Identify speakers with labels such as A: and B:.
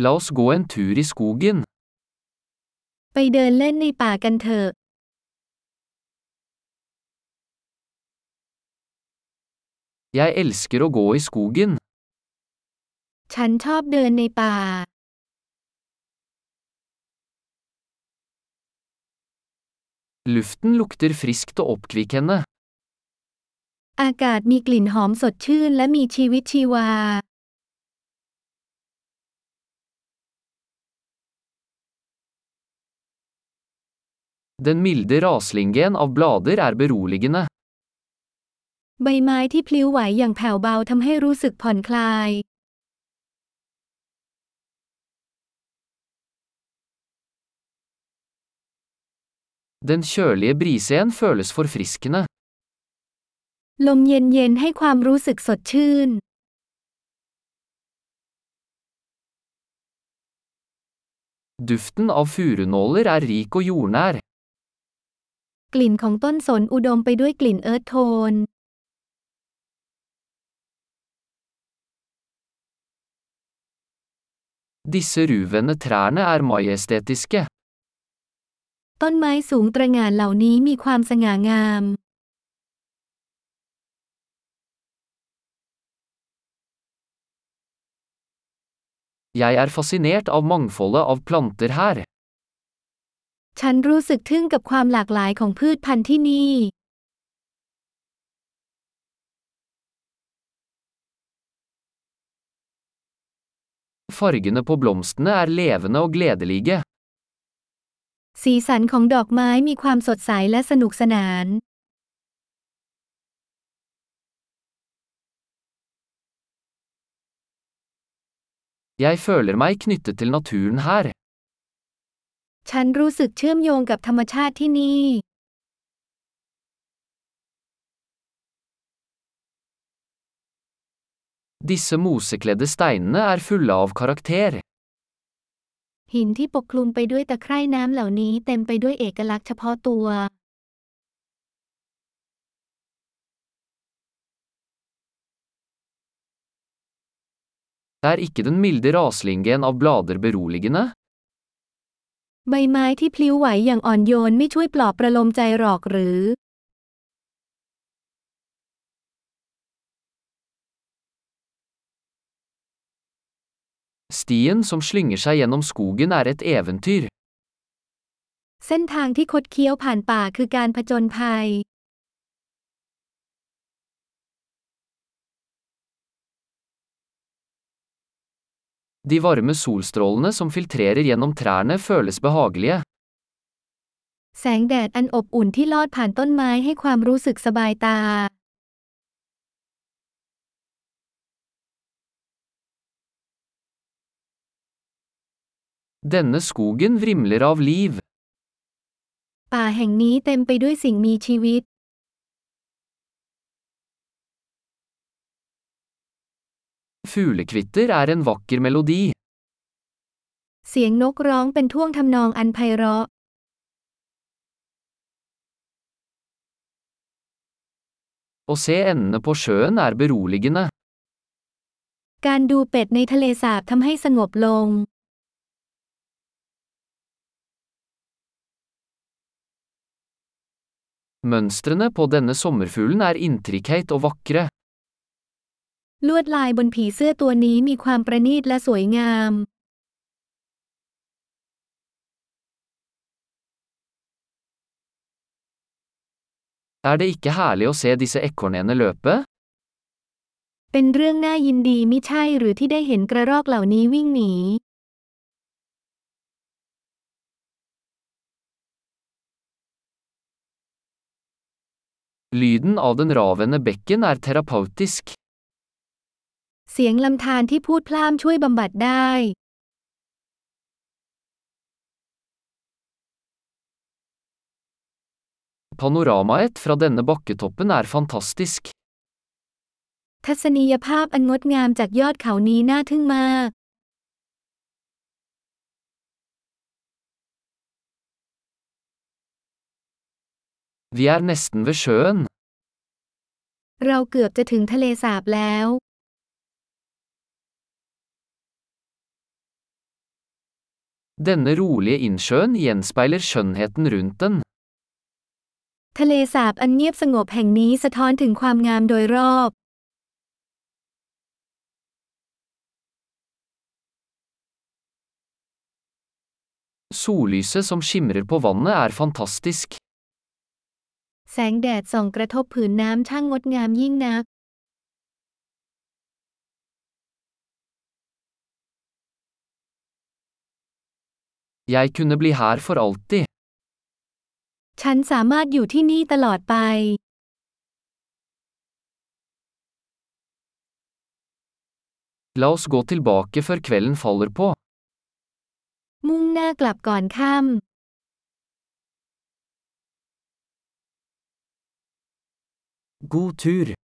A: La oss gå en tur i skogen.
B: ไปเดินเล่นในป่ากันเถอะ
A: Jeg elsker å gå i skogen.
B: ฉันชอบเดินในป่า
A: Luften lukter friskt og oppkvikkende.
B: อากาศมีกลิ่นหอมสดชื่นและมีชีวิตชีวา
A: Den milde raslingen av blader er beroligende.
B: ใบไม้ที่พลิ้วไหวอย่างแผ่วเบาทำให้รู้สึกผ่อนคลาย
A: Den kjølige brisen føles forfriskende.
B: ลมเย็นๆให้ความรู้สึกสดชื่น
A: Duften av furunåler er rik og jordnær.
B: กลิ่นของต้นสนอุดมไปด้วยกลิ่นเอิร์ธโทน
A: Disse ruvende trærne er majestetiske.
B: ต้นไม้สูงตระหง่านเหล่านี้มีความสง่างาม
A: Jeg er fascinert av mangfoldet av planter her.
B: ฉันรู้สึกทึ่งกับความหลากหลายของพืชพันธุ์ที่นี่
A: Fargene på blomstene er levende og gledelige.
B: สีสันของดอกไม้มีความสดใสและสนุกสนาน
A: Jeg føler meg knyttet til naturen her.
B: ฉันรู้สึกเชื่อมโยงกับธรรมชาติที่นี่
A: Disse mosekledde steinene er fulle av karakter.
B: หินที่ปกคลุมไปด้วยตะไคร่น้ำเหล่านี้เต็มไปด้วยเอกลักษณ์เฉพาะตัว
A: Er ikke den milde raslingen av blader beroligende?
B: ใบไม้ที่พลิ้วไหวอย่างอ่อนโยนไม่ช่วยปลอบประโลมใจหรอกหรือ
A: Stien som slynger seg gjennom skogen er et eventyr.
B: เส้นทางที่คดเคี้ยวผ่านป่าคือการผจญภัย
A: De varme solstrålene som filtrerer gjennom trærne føles behagelige.
B: แสงแดดอันอบอุ่นที่ลอดผ่านต้นไม้ให้ความรู้สึกสบายตา
A: Denne skogen vrimler av liv.
B: ป่าแห่งนี้เต็มไปด้วยสิ่งมีชีวิต
A: Fuglekvitter er en vakker melodi.
B: เสียงนกร้องเป็นท่วงทำนองอันไพเราะ
A: Å se endene på sjøen er beroligende.
B: การดูเป็ดในทะเลสาบทำให้สงบลง
A: Mønstrene på denne sommerfuglen er intrikate og vakre.
B: ลวดลายบนผีเสื้อตัวนี้มีความประณีตและสวยงาม
A: Er det ikke herlig å se disse ekornene løpe?
B: เป็นเรื่องน่ายินดีมิใช่หรือที่ได้เห็นกระรอกเหล่านี้วิ่งหนี
A: Lyden av den ravende bekken er terapeutisk.
B: เสียงลำธารที่พูดพล่ามช่วยบำบัดได้
A: Panoramaet fra denne bakketoppen er fantastisk.
B: ทัศนียภาพอันงดงามจากยอดเขานี้น่าทึ่งมาก
A: Vi er nesten ved sjøen.
B: เราเกือบจะถึงทะเลสาบแล้ว
A: Denne rolige innsjøen gjenspeiler skjønnheten rundt den.
B: ทะเลสาบอันเงียบสงบแห่งนี้สะท้อนถึงความงามโดยรอบ
A: Sollyset som skimrer på vannet er fantastisk.
B: แสงแดดส่องกระทบผืนน้ำช่างงดงามยิ่งนัก
A: Jeg kunne bli her for alltid.
B: ฉันสามารถอยู่ที่นี่ตลอดไป
A: La oss gå tilbake før kvelden faller på.
B: มุ่งหน้ากลับก่อนค่ำ
A: God tur.